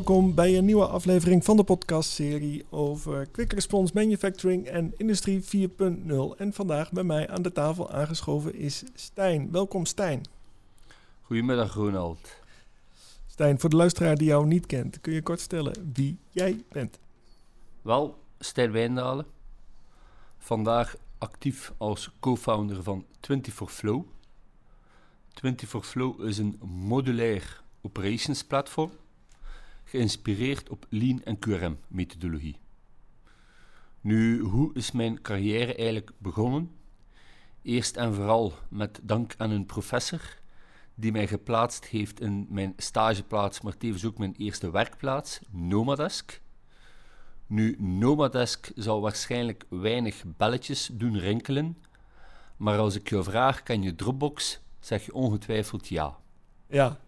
Welkom bij een nieuwe aflevering van de podcastserie over Quick Response Manufacturing en Industrie 4.0. En vandaag bij mij aan de tafel aangeschoven is Stijn. Welkom Stijn. Goedemiddag Ronald. Stijn, voor de luisteraar die jou niet kent, kun je kort vertellen wie jij bent? Wel, Stijn Wijndalen. Vandaag actief als co-founder van 24 Flow. 24 Flow is een modulair operations platform, geïnspireerd op Lean en QRM methodologie. Nu, hoe is mijn carrière eigenlijk begonnen? Eerst en vooral met dank aan een professor die mij geplaatst heeft in mijn stageplaats, maar tevens ook mijn eerste werkplaats, Nomadesk. Nu, Nomadesk zal waarschijnlijk weinig belletjes doen rinkelen, maar als ik jou vraag, ken je Dropbox, zeg je ongetwijfeld ja. Ja.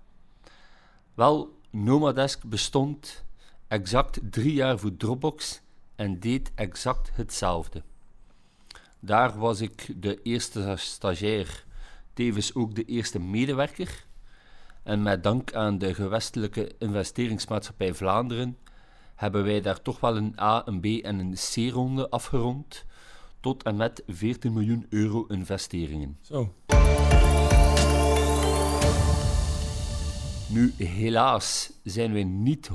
Wel, Nomadesk bestond exact drie jaar voor Dropbox en deed exact hetzelfde. Daar was ik de eerste stagiair, tevens ook de eerste medewerker. En met dank aan de gewestelijke investeringsmaatschappij Vlaanderen hebben wij daar toch wel een A, een B en een C-ronde afgerond, tot en met 14 miljoen euro investeringen. Zo. Nu, helaas zijn wij niet 100%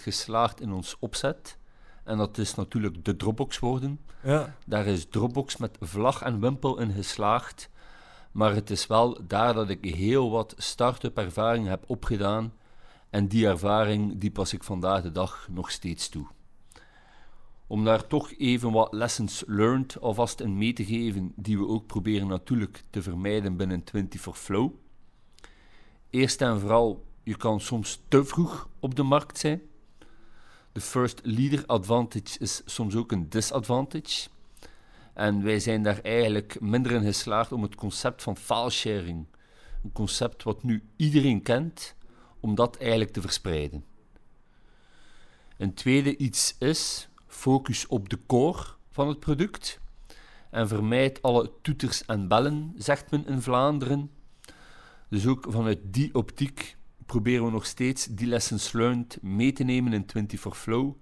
geslaagd in ons opzet. En dat is natuurlijk de Dropbox worden. Ja. Daar is Dropbox met vlag en wimpel in geslaagd. Maar het is wel daar dat ik heel wat start-up ervaring heb opgedaan. En die ervaring die pas ik vandaag de dag nog steeds toe. Om daar toch even wat lessons learned alvast in mee te geven, die we ook proberen natuurlijk te vermijden binnen 24 Flow. Eerst en vooral, je kan soms te vroeg op de markt zijn. De first leader advantage is soms ook een disadvantage. En wij zijn daar eigenlijk minder in geslaagd om het concept van filesharing, een concept wat nu iedereen kent, om dat eigenlijk te verspreiden. Een tweede iets is focus op de core van het product en vermijd alle toeters en bellen, zegt men in Vlaanderen. Dus ook vanuit die optiek proberen we nog steeds die lessons learned mee te nemen in 24 Flow,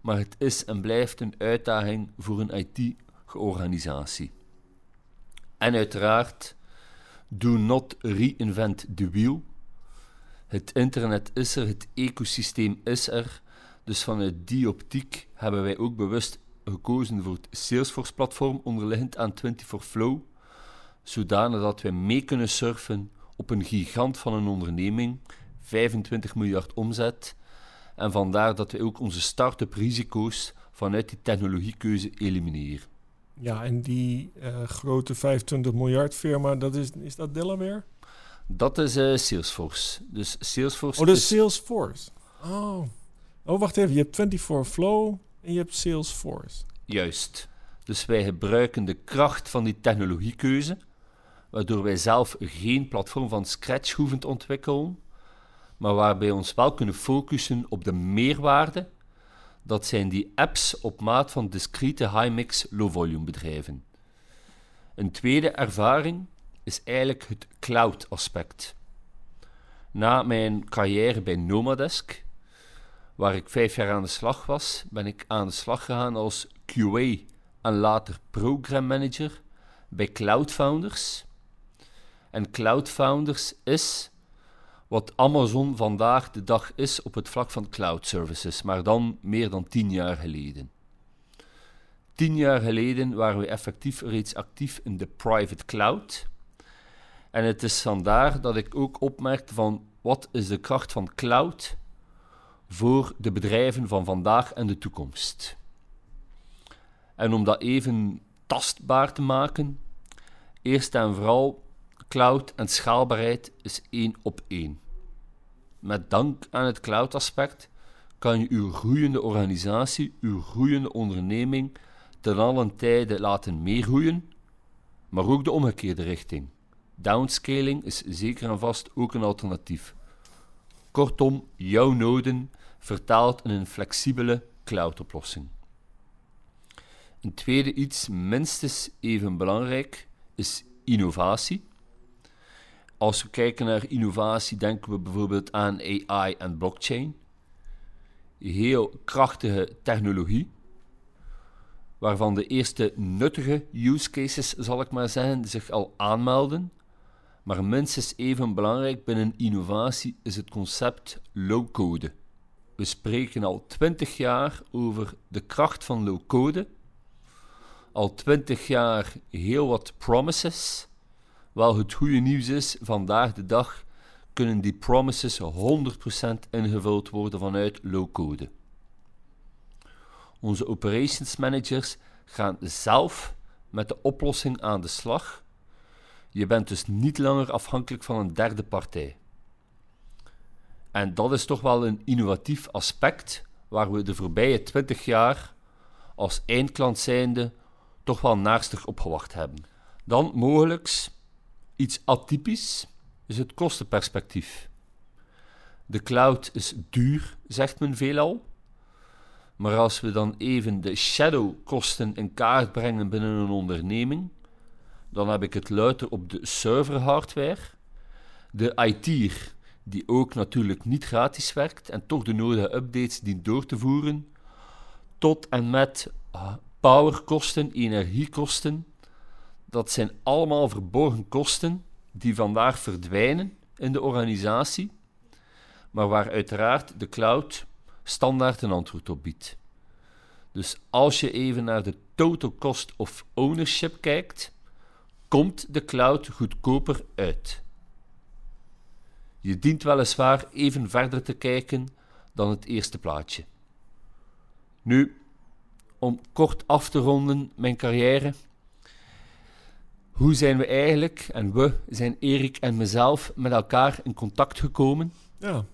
maar het is en blijft een uitdaging voor een IT-organisatie. En uiteraard, do not reinvent the wheel. Het internet is er, het ecosysteem is er, dus vanuit die optiek hebben wij ook bewust gekozen voor het Salesforce-platform onderliggend aan 24 Flow, zodanig dat wij mee kunnen surfen op een gigant van een onderneming, 25 miljard omzet, en vandaar dat wij ook onze start-up risico's vanuit die technologiekeuze elimineren. Ja, en die uh, grote 25 miljard firma, dat is, is dat Delaware? Dat is uh, Salesforce. Dus Salesforce Oh, dat is Salesforce. Oh. Oh, wacht even. Je hebt 24 Flow en je hebt Salesforce. Juist. Dus wij gebruiken de kracht van die technologiekeuze, waardoor wij zelf geen platform van scratch hoeven te ontwikkelen, maar waarbij we ons wel kunnen focussen op de meerwaarde. Dat zijn die apps op maat van discrete high-mix, low-volume bedrijven. Een tweede ervaring is eigenlijk het cloud-aspect. Na mijn carrière bij Nomadesk, waar ik vijf jaar aan de slag was, ben ik aan de slag gegaan als QA en later program manager bij Cloud Founders. En Cloud Founders is wat Amazon vandaag de dag is op het vlak van cloud services, maar dan meer dan tien jaar geleden. Tien jaar geleden waren we effectief reeds actief in de private cloud. En het is vandaar dat ik ook opmerkte van wat is de kracht van cloud voor de bedrijven van vandaag en de toekomst. En om dat even tastbaar te maken, eerst en vooral cloud en schaalbaarheid is één op één. Met dank aan het cloud-aspect kan je uw groeiende organisatie, uw groeiende onderneming ten allen tijde laten meegroeien, maar ook de omgekeerde richting. Downscaling is zeker en vast ook een alternatief. Kortom, jouw noden vertaald in een flexibele cloud-oplossing. Een tweede iets minstens even belangrijk is innovatie. Als we kijken naar innovatie, denken we bijvoorbeeld aan AI en blockchain. heel krachtige technologie, waarvan de eerste nuttige use cases, zal ik maar zeggen, zich al aanmelden. Maar minstens even belangrijk binnen innovatie is het concept low-code. We spreken al twintig jaar over de kracht van low-code. Al twintig jaar heel wat promises. Wel, het goede nieuws is, vandaag de dag kunnen die promises 100% ingevuld worden vanuit low-code. Onze operations managers gaan zelf met de oplossing aan de slag. Je bent dus niet langer afhankelijk van een derde partij. En dat is toch wel een innovatief aspect waar we de voorbije 20 jaar als eindklant zijnde toch wel naarstig op gewacht hebben. Dan mogelijk iets atypisch is het kostenperspectief. De cloud is duur, zegt men veelal. Maar als we dan even de shadow-kosten in kaart brengen binnen een onderneming, dan heb ik het luider op de serverhardware, de IT'er, die ook natuurlijk niet gratis werkt en toch de nodige updates dient door te voeren, tot en met ah, powerkosten, energiekosten. Dat zijn allemaal verborgen kosten die vandaag verdwijnen in de organisatie, maar waar uiteraard de cloud standaard een antwoord op biedt. Dus als je even naar de total cost of ownership kijkt, komt de cloud goedkoper uit. Je dient weliswaar even verder te kijken dan het eerste plaatje. Nu, om kort af te ronden mijn carrière. Hoe zijn we eigenlijk, en we zijn Erik en mezelf, met elkaar in contact gekomen? Ja.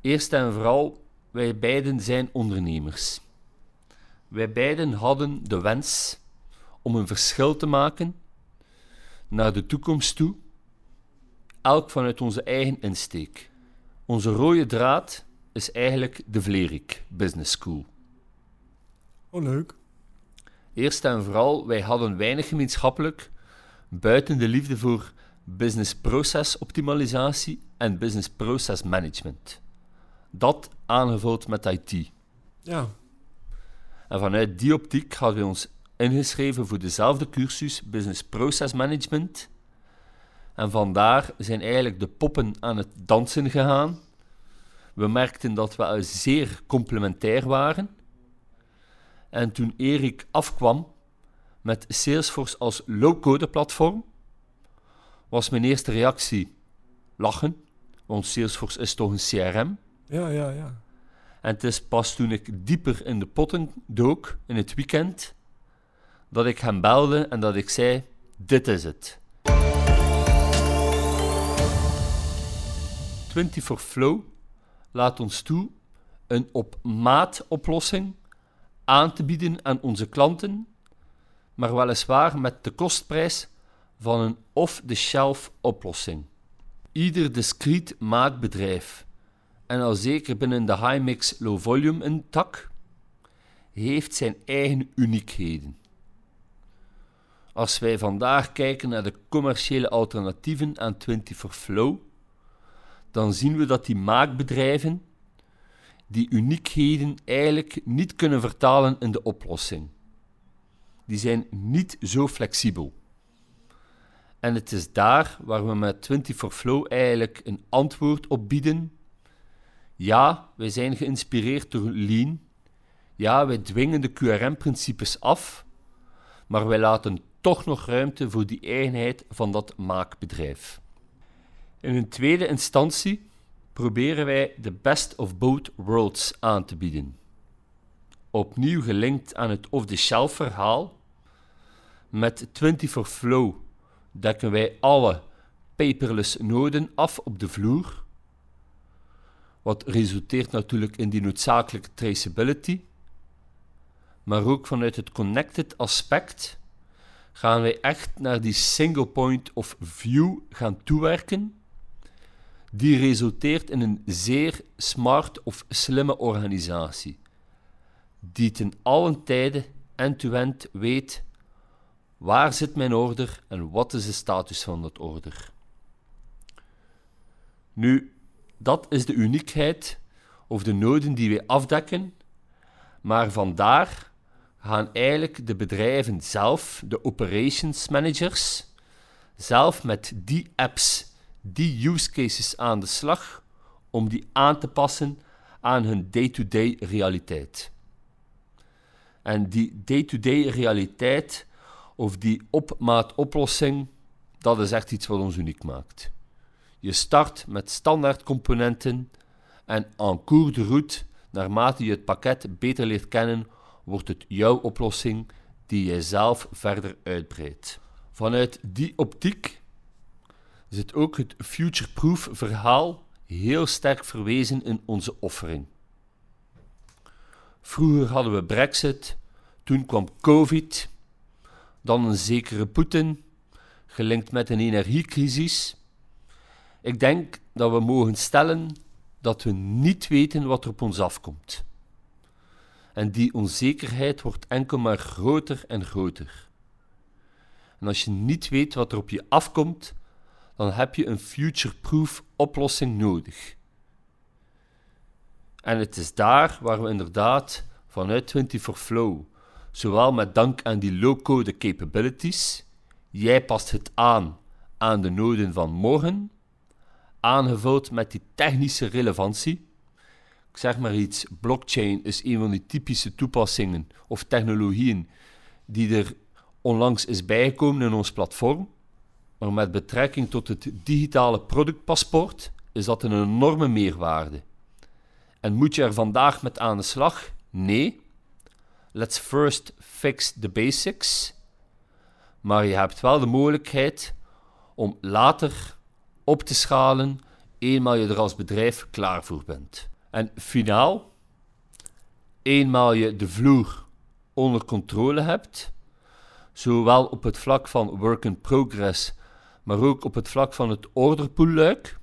Eerst en vooral, wij beiden zijn ondernemers. Wij beiden hadden de wens om een verschil te maken naar de toekomst toe, elk vanuit onze eigen insteek. Onze rode draad is eigenlijk de Vlerik Business School. Oh, leuk. Eerst en vooral, wij hadden weinig gemeenschappelijk buiten de liefde voor business process optimalisatie en business process management. Dat aangevuld met IT. Ja. En vanuit die optiek hadden we ons ingeschreven voor dezelfde cursus Business Process Management. En vandaar zijn eigenlijk de poppen aan het dansen gegaan. We merkten dat we zeer complementair waren. En toen Erik afkwam met Salesforce als low-code platform, was mijn eerste reactie lachen, want Salesforce is toch een CRM. Ja, ja, ja. En het is pas toen ik dieper in de potten dook in het weekend dat ik hem belde en dat ik zei: Dit is het. 24 Flow laat ons toe een op maat oplossing aan te bieden aan onze klanten, maar weliswaar met de kostprijs van een off-the-shelf oplossing. Ieder discreet maakbedrijf, en al zeker binnen de high-mix low-volume tak, heeft zijn eigen uniekheden. Als wij vandaag kijken naar de commerciële alternatieven aan 24 Flow, dan zien we dat die maakbedrijven die uniekheden eigenlijk niet kunnen vertalen in de oplossing. Die zijn niet zo flexibel. En het is daar waar we met 24 Flow eigenlijk een antwoord op bieden. Ja, wij zijn geïnspireerd door Lean. Ja, wij dwingen de QRM-principes af, maar wij laten toch nog ruimte voor die eigenheid van dat maakbedrijf. In een tweede instantie proberen wij de best of both worlds aan te bieden. Opnieuw gelinkt aan het off-the-shelf verhaal. Met 24 Flow dekken wij alle paperless noden af op de vloer. Wat resulteert natuurlijk in die noodzakelijke traceability. Maar ook vanuit het connected aspect gaan wij echt naar die single point of view gaan toewerken, die resulteert in een zeer smart of slimme organisatie, die ten allen tijde end-to-end weet waar zit mijn order en wat is de status van dat order. Nu, dat is de uniekheid of de noden die wij afdekken, maar vandaar gaan eigenlijk de bedrijven zelf, de operations managers, zelf met die apps, die use cases aan de slag om die aan te passen aan hun day-to-day realiteit. En die day-to-day realiteit of die opmaatoplossing, dat is echt iets wat ons uniek maakt. Je start met standaard componenten en en cours de route, naarmate je het pakket beter leert kennen, wordt het jouw oplossing die je zelf verder uitbreidt. Vanuit die optiek zit ook het future-proof verhaal heel sterk verwezen in onze offering. Vroeger hadden we Brexit, toen kwam Covid, dan een zekere Poetin, gelinkt met een energiecrisis. Ik denk dat we mogen stellen dat we niet weten wat er op ons afkomt. En die onzekerheid wordt enkel maar groter en groter. En als je niet weet wat er op je afkomt, dan heb je een future-proof oplossing nodig. En het is daar waar we inderdaad vanuit 24 Flow, zowel met dank aan die low-code capabilities, jij past het aan aan de noden van morgen, aangevuld met die technische relevantie. Ik zeg maar iets, blockchain is een van die typische toepassingen of technologieën die er onlangs is bijgekomen in ons platform. Maar met betrekking tot het digitale productpaspoort is dat een enorme meerwaarde. En moet je er vandaag met aan de slag? Nee. Let's first fix the basics. Maar je hebt wel de mogelijkheid om later op te schalen, eenmaal je er als bedrijf klaar voor bent. En finaal, eenmaal je de vloer onder controle hebt, zowel op het vlak van work in progress, maar ook op het vlak van het orderpoolluik,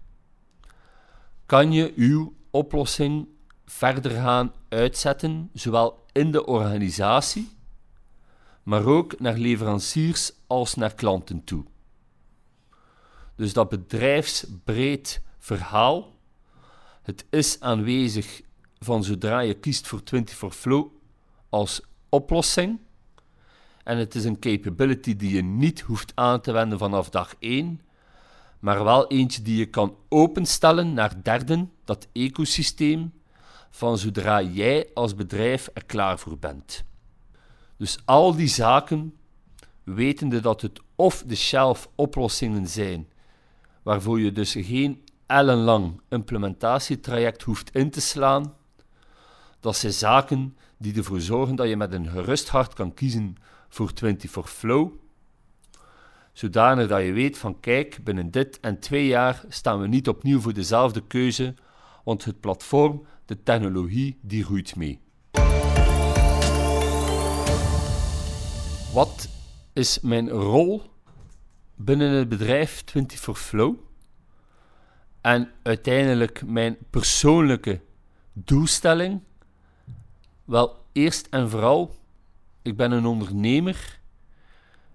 kan je uw oplossing verder gaan uitzetten, zowel in de organisatie, maar ook naar leveranciers als naar klanten toe. Dus dat bedrijfsbreed verhaal, het is aanwezig van zodra je kiest voor 24 Flow als oplossing. En het is een capability die je niet hoeft aan te wenden vanaf dag 1, maar wel eentje die je kan openstellen naar derden, dat ecosysteem, van zodra jij als bedrijf er klaar voor bent. Dus al die zaken, wetende dat het of de shelf oplossingen zijn waarvoor je dus geen ellenlang implementatietraject hoeft in te slaan. Dat zijn zaken die ervoor zorgen dat je met een gerust hart kan kiezen voor 24 Flow, zodanig dat je weet van kijk, binnen dit en twee jaar staan we niet opnieuw voor dezelfde keuze, want het platform, de technologie, die groeit mee. Wat is mijn rol binnen het bedrijf 24 Flow. En uiteindelijk mijn persoonlijke doelstelling. Wel, eerst en vooral, ik ben een ondernemer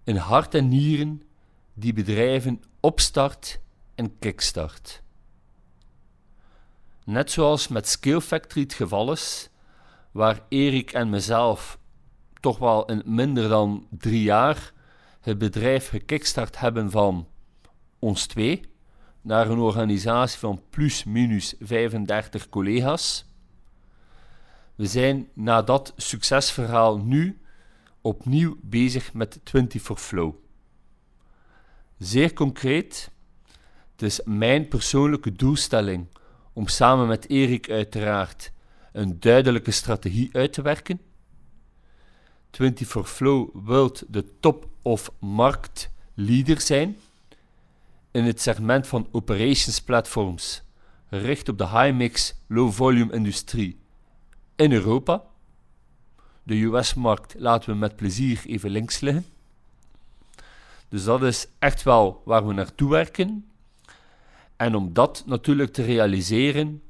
in hart en nieren die bedrijven opstart en kickstart. Net zoals met Scale Factory het geval is, waar Erik en mezelf toch wel in minder dan drie jaar het bedrijf gekickstart hebben van ons twee naar een organisatie van plus minus 35 collega's. We zijn na dat succesverhaal nu opnieuw bezig met 24 Flow. Zeer concreet, het is mijn persoonlijke doelstelling om samen met Erik uiteraard een duidelijke strategie uit te werken 24 Flow wilt de top of marktleader zijn in het segment van operations platforms, gericht op de high-mix, low-volume industrie in Europa. De US-markt laten we met plezier even links liggen. Dus dat is echt wel waar we naartoe werken. En om dat natuurlijk te realiseren,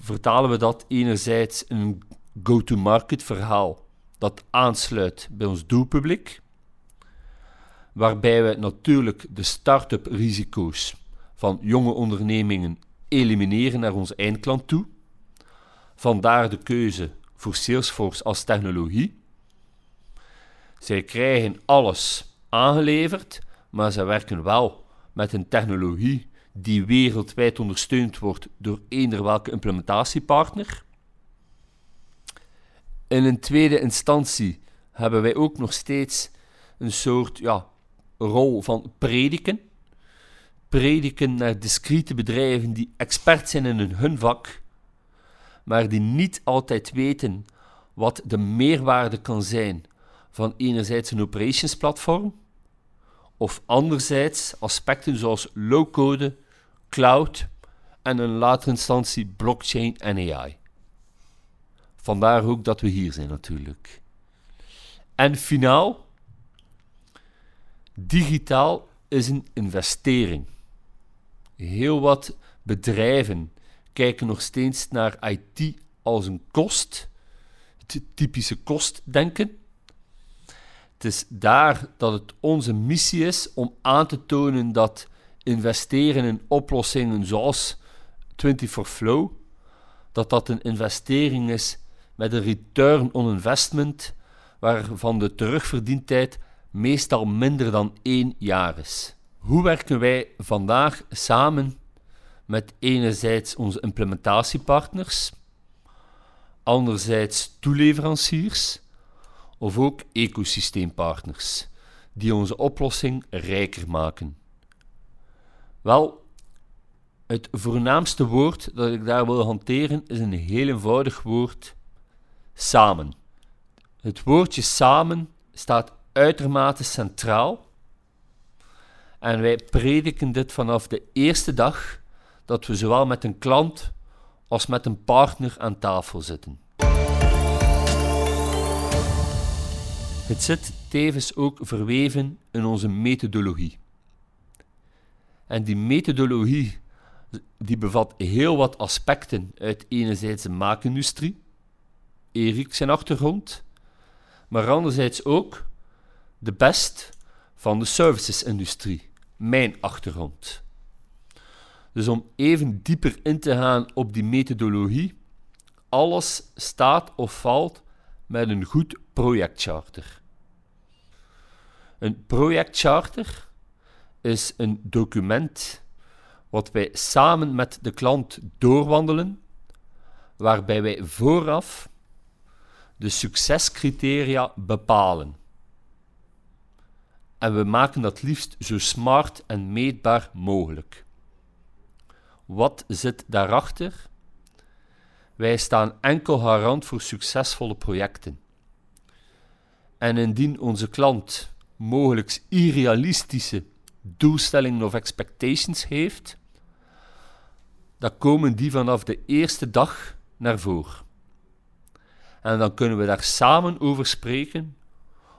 vertalen we dat enerzijds in een go-to-market verhaal dat aansluit bij ons doelpubliek, waarbij we natuurlijk de start-up risico's van jonge ondernemingen elimineren naar onze eindklant toe, Vandaar de keuze voor Salesforce als technologie. Zij krijgen alles aangeleverd, maar ze werken wel met een technologie die wereldwijd ondersteund wordt door eender welke implementatiepartner. In een tweede instantie hebben wij ook nog steeds een soort ja, rol van prediken. Prediken naar discrete bedrijven die expert zijn in hun vak, maar die niet altijd weten wat de meerwaarde kan zijn van enerzijds een operations platform, of anderzijds aspecten zoals low-code, cloud en in latere instantie blockchain en AI. Vandaar ook dat we hier zijn natuurlijk. En finaal, digitaal is een investering. Heel wat bedrijven kijken nog steeds naar IT als een kost, het typische kostdenken. Het is daar dat het onze missie is om aan te tonen dat investeren in oplossingen zoals 24 Flow, dat dat een investering is met een return on investment waarvan de terugverdientijd meestal minder dan één jaar is. Hoe werken wij vandaag samen met enerzijds onze implementatiepartners, anderzijds toeleveranciers of ook ecosysteempartners die onze oplossing rijker maken? Wel, het voornaamste woord dat ik daar wil hanteren is een heel eenvoudig woord: samen. Het woordje samen staat uitermate centraal. En wij prediken dit vanaf de eerste dag dat we zowel met een klant als met een partner aan tafel zitten. Het zit tevens ook verweven in onze methodologie. En die methodologie die bevat heel wat aspecten uit enerzijds de maakindustrie, Erik zijn achtergrond, maar anderzijds ook de best van de servicesindustrie, mijn achtergrond. Dus om even dieper in te gaan op die methodologie, alles staat of valt met een goed projectcharter. Een projectcharter is een document wat wij samen met de klant doorwandelen, waarbij wij vooraf de succescriteria bepalen. En we maken dat liefst zo smart en meetbaar mogelijk. Wat zit daarachter? Wij staan enkel garant voor succesvolle projecten. En indien onze klant mogelijk irrealistische doelstellingen of expectations heeft, dan komen die vanaf de eerste dag naar voren. En dan kunnen we daar samen over spreken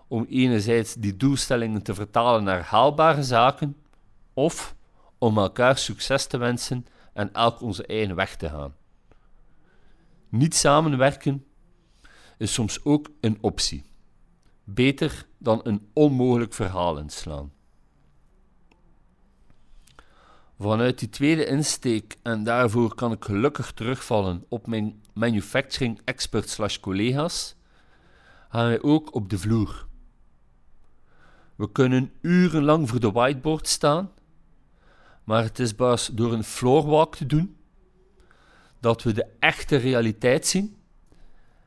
om enerzijds die doelstellingen te vertalen naar haalbare zaken of om elkaar succes te wensen en elk onze eigen weg te gaan. Niet samenwerken is soms ook een optie. Beter dan een onmogelijk verhaal inslaan. Vanuit die tweede insteek, en daarvoor kan ik gelukkig terugvallen op mijn manufacturing expert slash collega's, gaan wij ook op de vloer. We kunnen urenlang voor de whiteboard staan, maar het is pas door een floorwalk te doen dat we de echte realiteit zien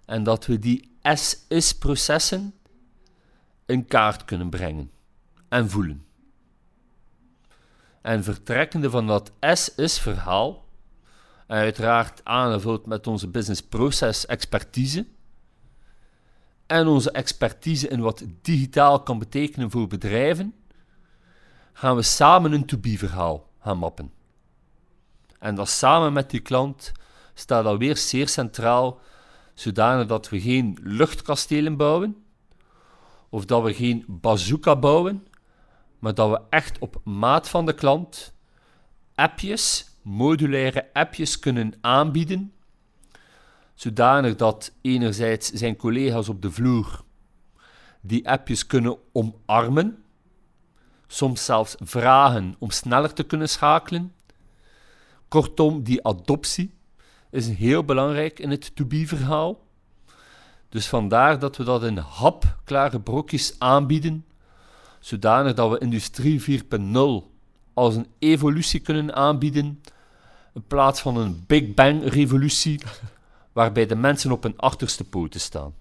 en dat we die S-is-processen in kaart kunnen brengen en voelen. En vertrekkende van dat S-is-verhaal, uiteraard aangevuld met onze business process expertise en onze expertise in wat digitaal kan betekenen voor bedrijven, gaan we samen een to-be-verhaal gaan mappen. En dat samen met die klant staat alweer zeer centraal, zodanig dat we geen luchtkastelen bouwen, of dat we geen bazooka bouwen, maar dat we echt op maat van de klant appjes, modulaire appjes kunnen aanbieden, zodanig dat enerzijds zijn collega's op de vloer die appjes kunnen omarmen, soms zelfs vragen om sneller te kunnen schakelen. Kortom, die adoptie is heel belangrijk in het to-be-verhaal. Dus vandaar dat we dat in hapklare brokjes aanbieden, zodanig dat we Industrie 4.0 als een evolutie kunnen aanbieden, in plaats van een Big Bang-revolutie, waarbij de mensen op hun achterste poten staan.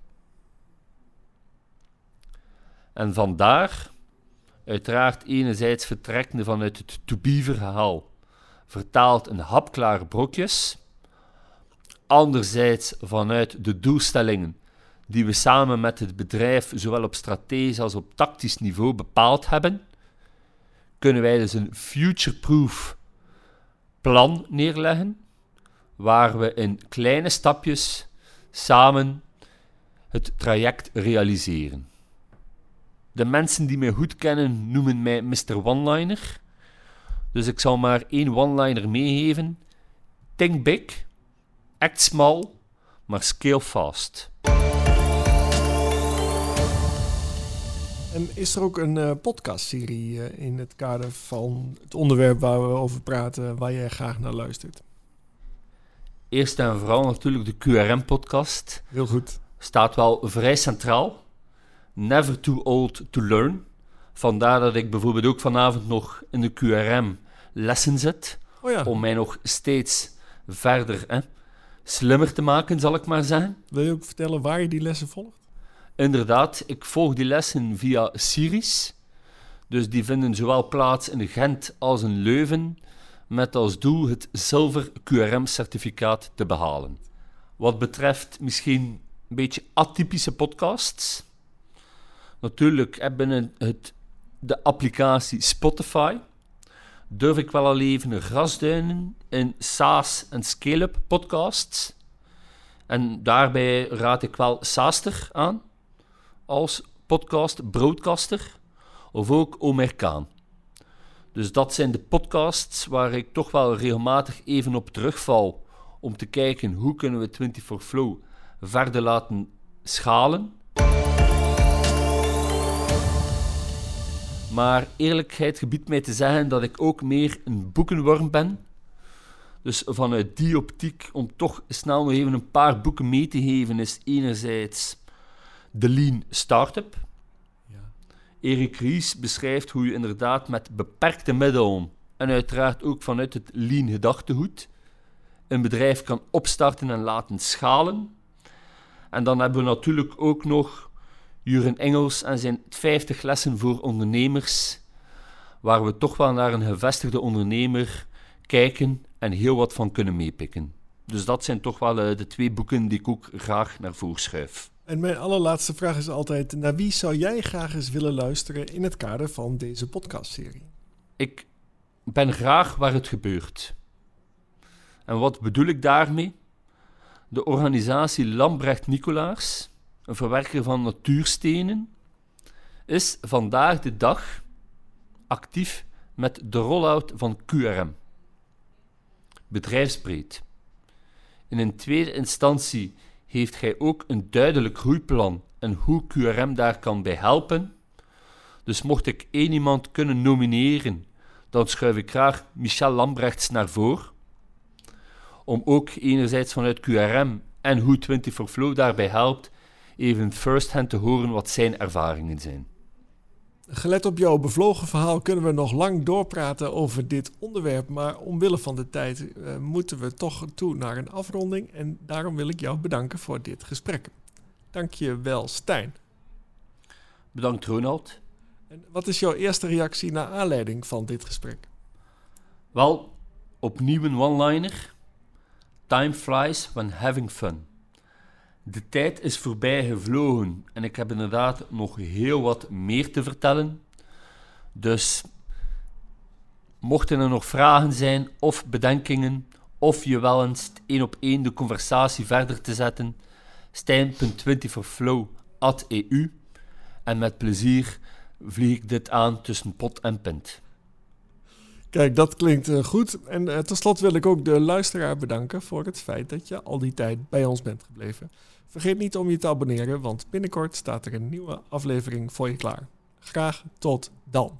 En vandaar, uiteraard enerzijds vertrekkende vanuit het to-be-verhaal, vertaald in hapklare brokjes, anderzijds vanuit de doelstellingen die we samen met het bedrijf zowel op strategisch als op tactisch niveau bepaald hebben, kunnen wij dus een future-proof plan neerleggen, waar we in kleine stapjes samen het traject realiseren. De mensen die mij goed kennen noemen mij Mr. One-Liner. Dus ik zal maar één one-liner meegeven. Think big, act small, maar scale fast. En is er ook een uh, podcastserie uh, in het kader van het onderwerp waar we over praten, waar jij graag naar luistert? Eerst en vooral natuurlijk de QRM-podcast. Heel goed. Staat wel vrij centraal. Never too old to learn. Vandaar dat ik bijvoorbeeld ook vanavond nog in de QRM lessen zet. Oh ja. Om mij nog steeds verder hè, slimmer te maken, zal ik maar zeggen. Wil je ook vertellen waar je die lessen volgt? Inderdaad, ik volg die lessen via Siris. Dus die vinden zowel plaats in Gent als in Leuven, met als doel het zilver QRM-certificaat te behalen. Wat betreft misschien een beetje atypische podcasts. Natuurlijk, binnen het, de applicatie Spotify durf ik wel al even grasduinen in SaaS en scale-up podcasts. En daarbij raad ik wel Saaster aan als podcast, broadcaster, of ook Omerkaan. Dus dat zijn de podcasts waar ik toch wel regelmatig even op terugval om te kijken hoe kunnen we 24 Flow verder laten schalen. Maar eerlijkheid gebiedt mij te zeggen dat ik ook meer een boekenworm ben. Dus vanuit die optiek, om toch snel nog even een paar boeken mee te geven, is enerzijds de Lean Startup. Ja. Erik Ries beschrijft hoe je inderdaad met beperkte middelen en uiteraard ook vanuit het Lean gedachtegoed een bedrijf kan opstarten en laten schalen. En dan hebben we natuurlijk ook nog Juren Engels en zijn 50 lessen voor ondernemers, waar we toch wel naar een gevestigde ondernemer kijken en heel wat van kunnen meepikken. Dus dat zijn toch wel eh, de twee boeken die ik ook graag naar voren schuif. En mijn allerlaatste vraag is altijd: naar wie zou jij graag eens willen luisteren in het kader van deze podcastserie? Ik ben graag waar het gebeurt. En wat bedoel ik daarmee? De organisatie Lambrecht Nicolaars, een verwerker van natuurstenen, is vandaag de dag actief met de rollout van QRM. Bedrijfsbreed. In een tweede instantie heeft gij ook een duidelijk groeiplan en hoe QRM daar kan bij helpen? Dus mocht ik één iemand kunnen nomineren, dan schuif ik graag Michel Lambrechts naar voren. Om ook enerzijds vanuit QRM en hoe 20 for Flow daarbij helpt, even first-hand te horen wat zijn ervaringen zijn. Gelet op jouw bevlogen verhaal kunnen we nog lang doorpraten over dit onderwerp, maar omwille van de tijd uh, moeten we toch toe naar een afronding en daarom wil ik jou bedanken voor dit gesprek. Dank je wel, Stijn. Bedankt, Ronald. En wat is jouw eerste reactie naar aanleiding van dit gesprek? Wel, opnieuw een one-liner. Time flies when having fun. De tijd is voorbij gevlogen en ik heb inderdaad nog heel wat meer te vertellen. Dus mochten er nog vragen zijn of bedenkingen, of je wel eens één op één de conversatie verder te zetten, stijn.20forflow.eu en met plezier vlieg ik dit aan tussen pot en pint. Kijk, dat klinkt uh, goed. En uh, tot slot wil ik ook de luisteraar bedanken voor het feit dat je al die tijd bij ons bent gebleven. Vergeet niet om je te abonneren, want binnenkort staat er een nieuwe aflevering voor je klaar. Graag tot dan.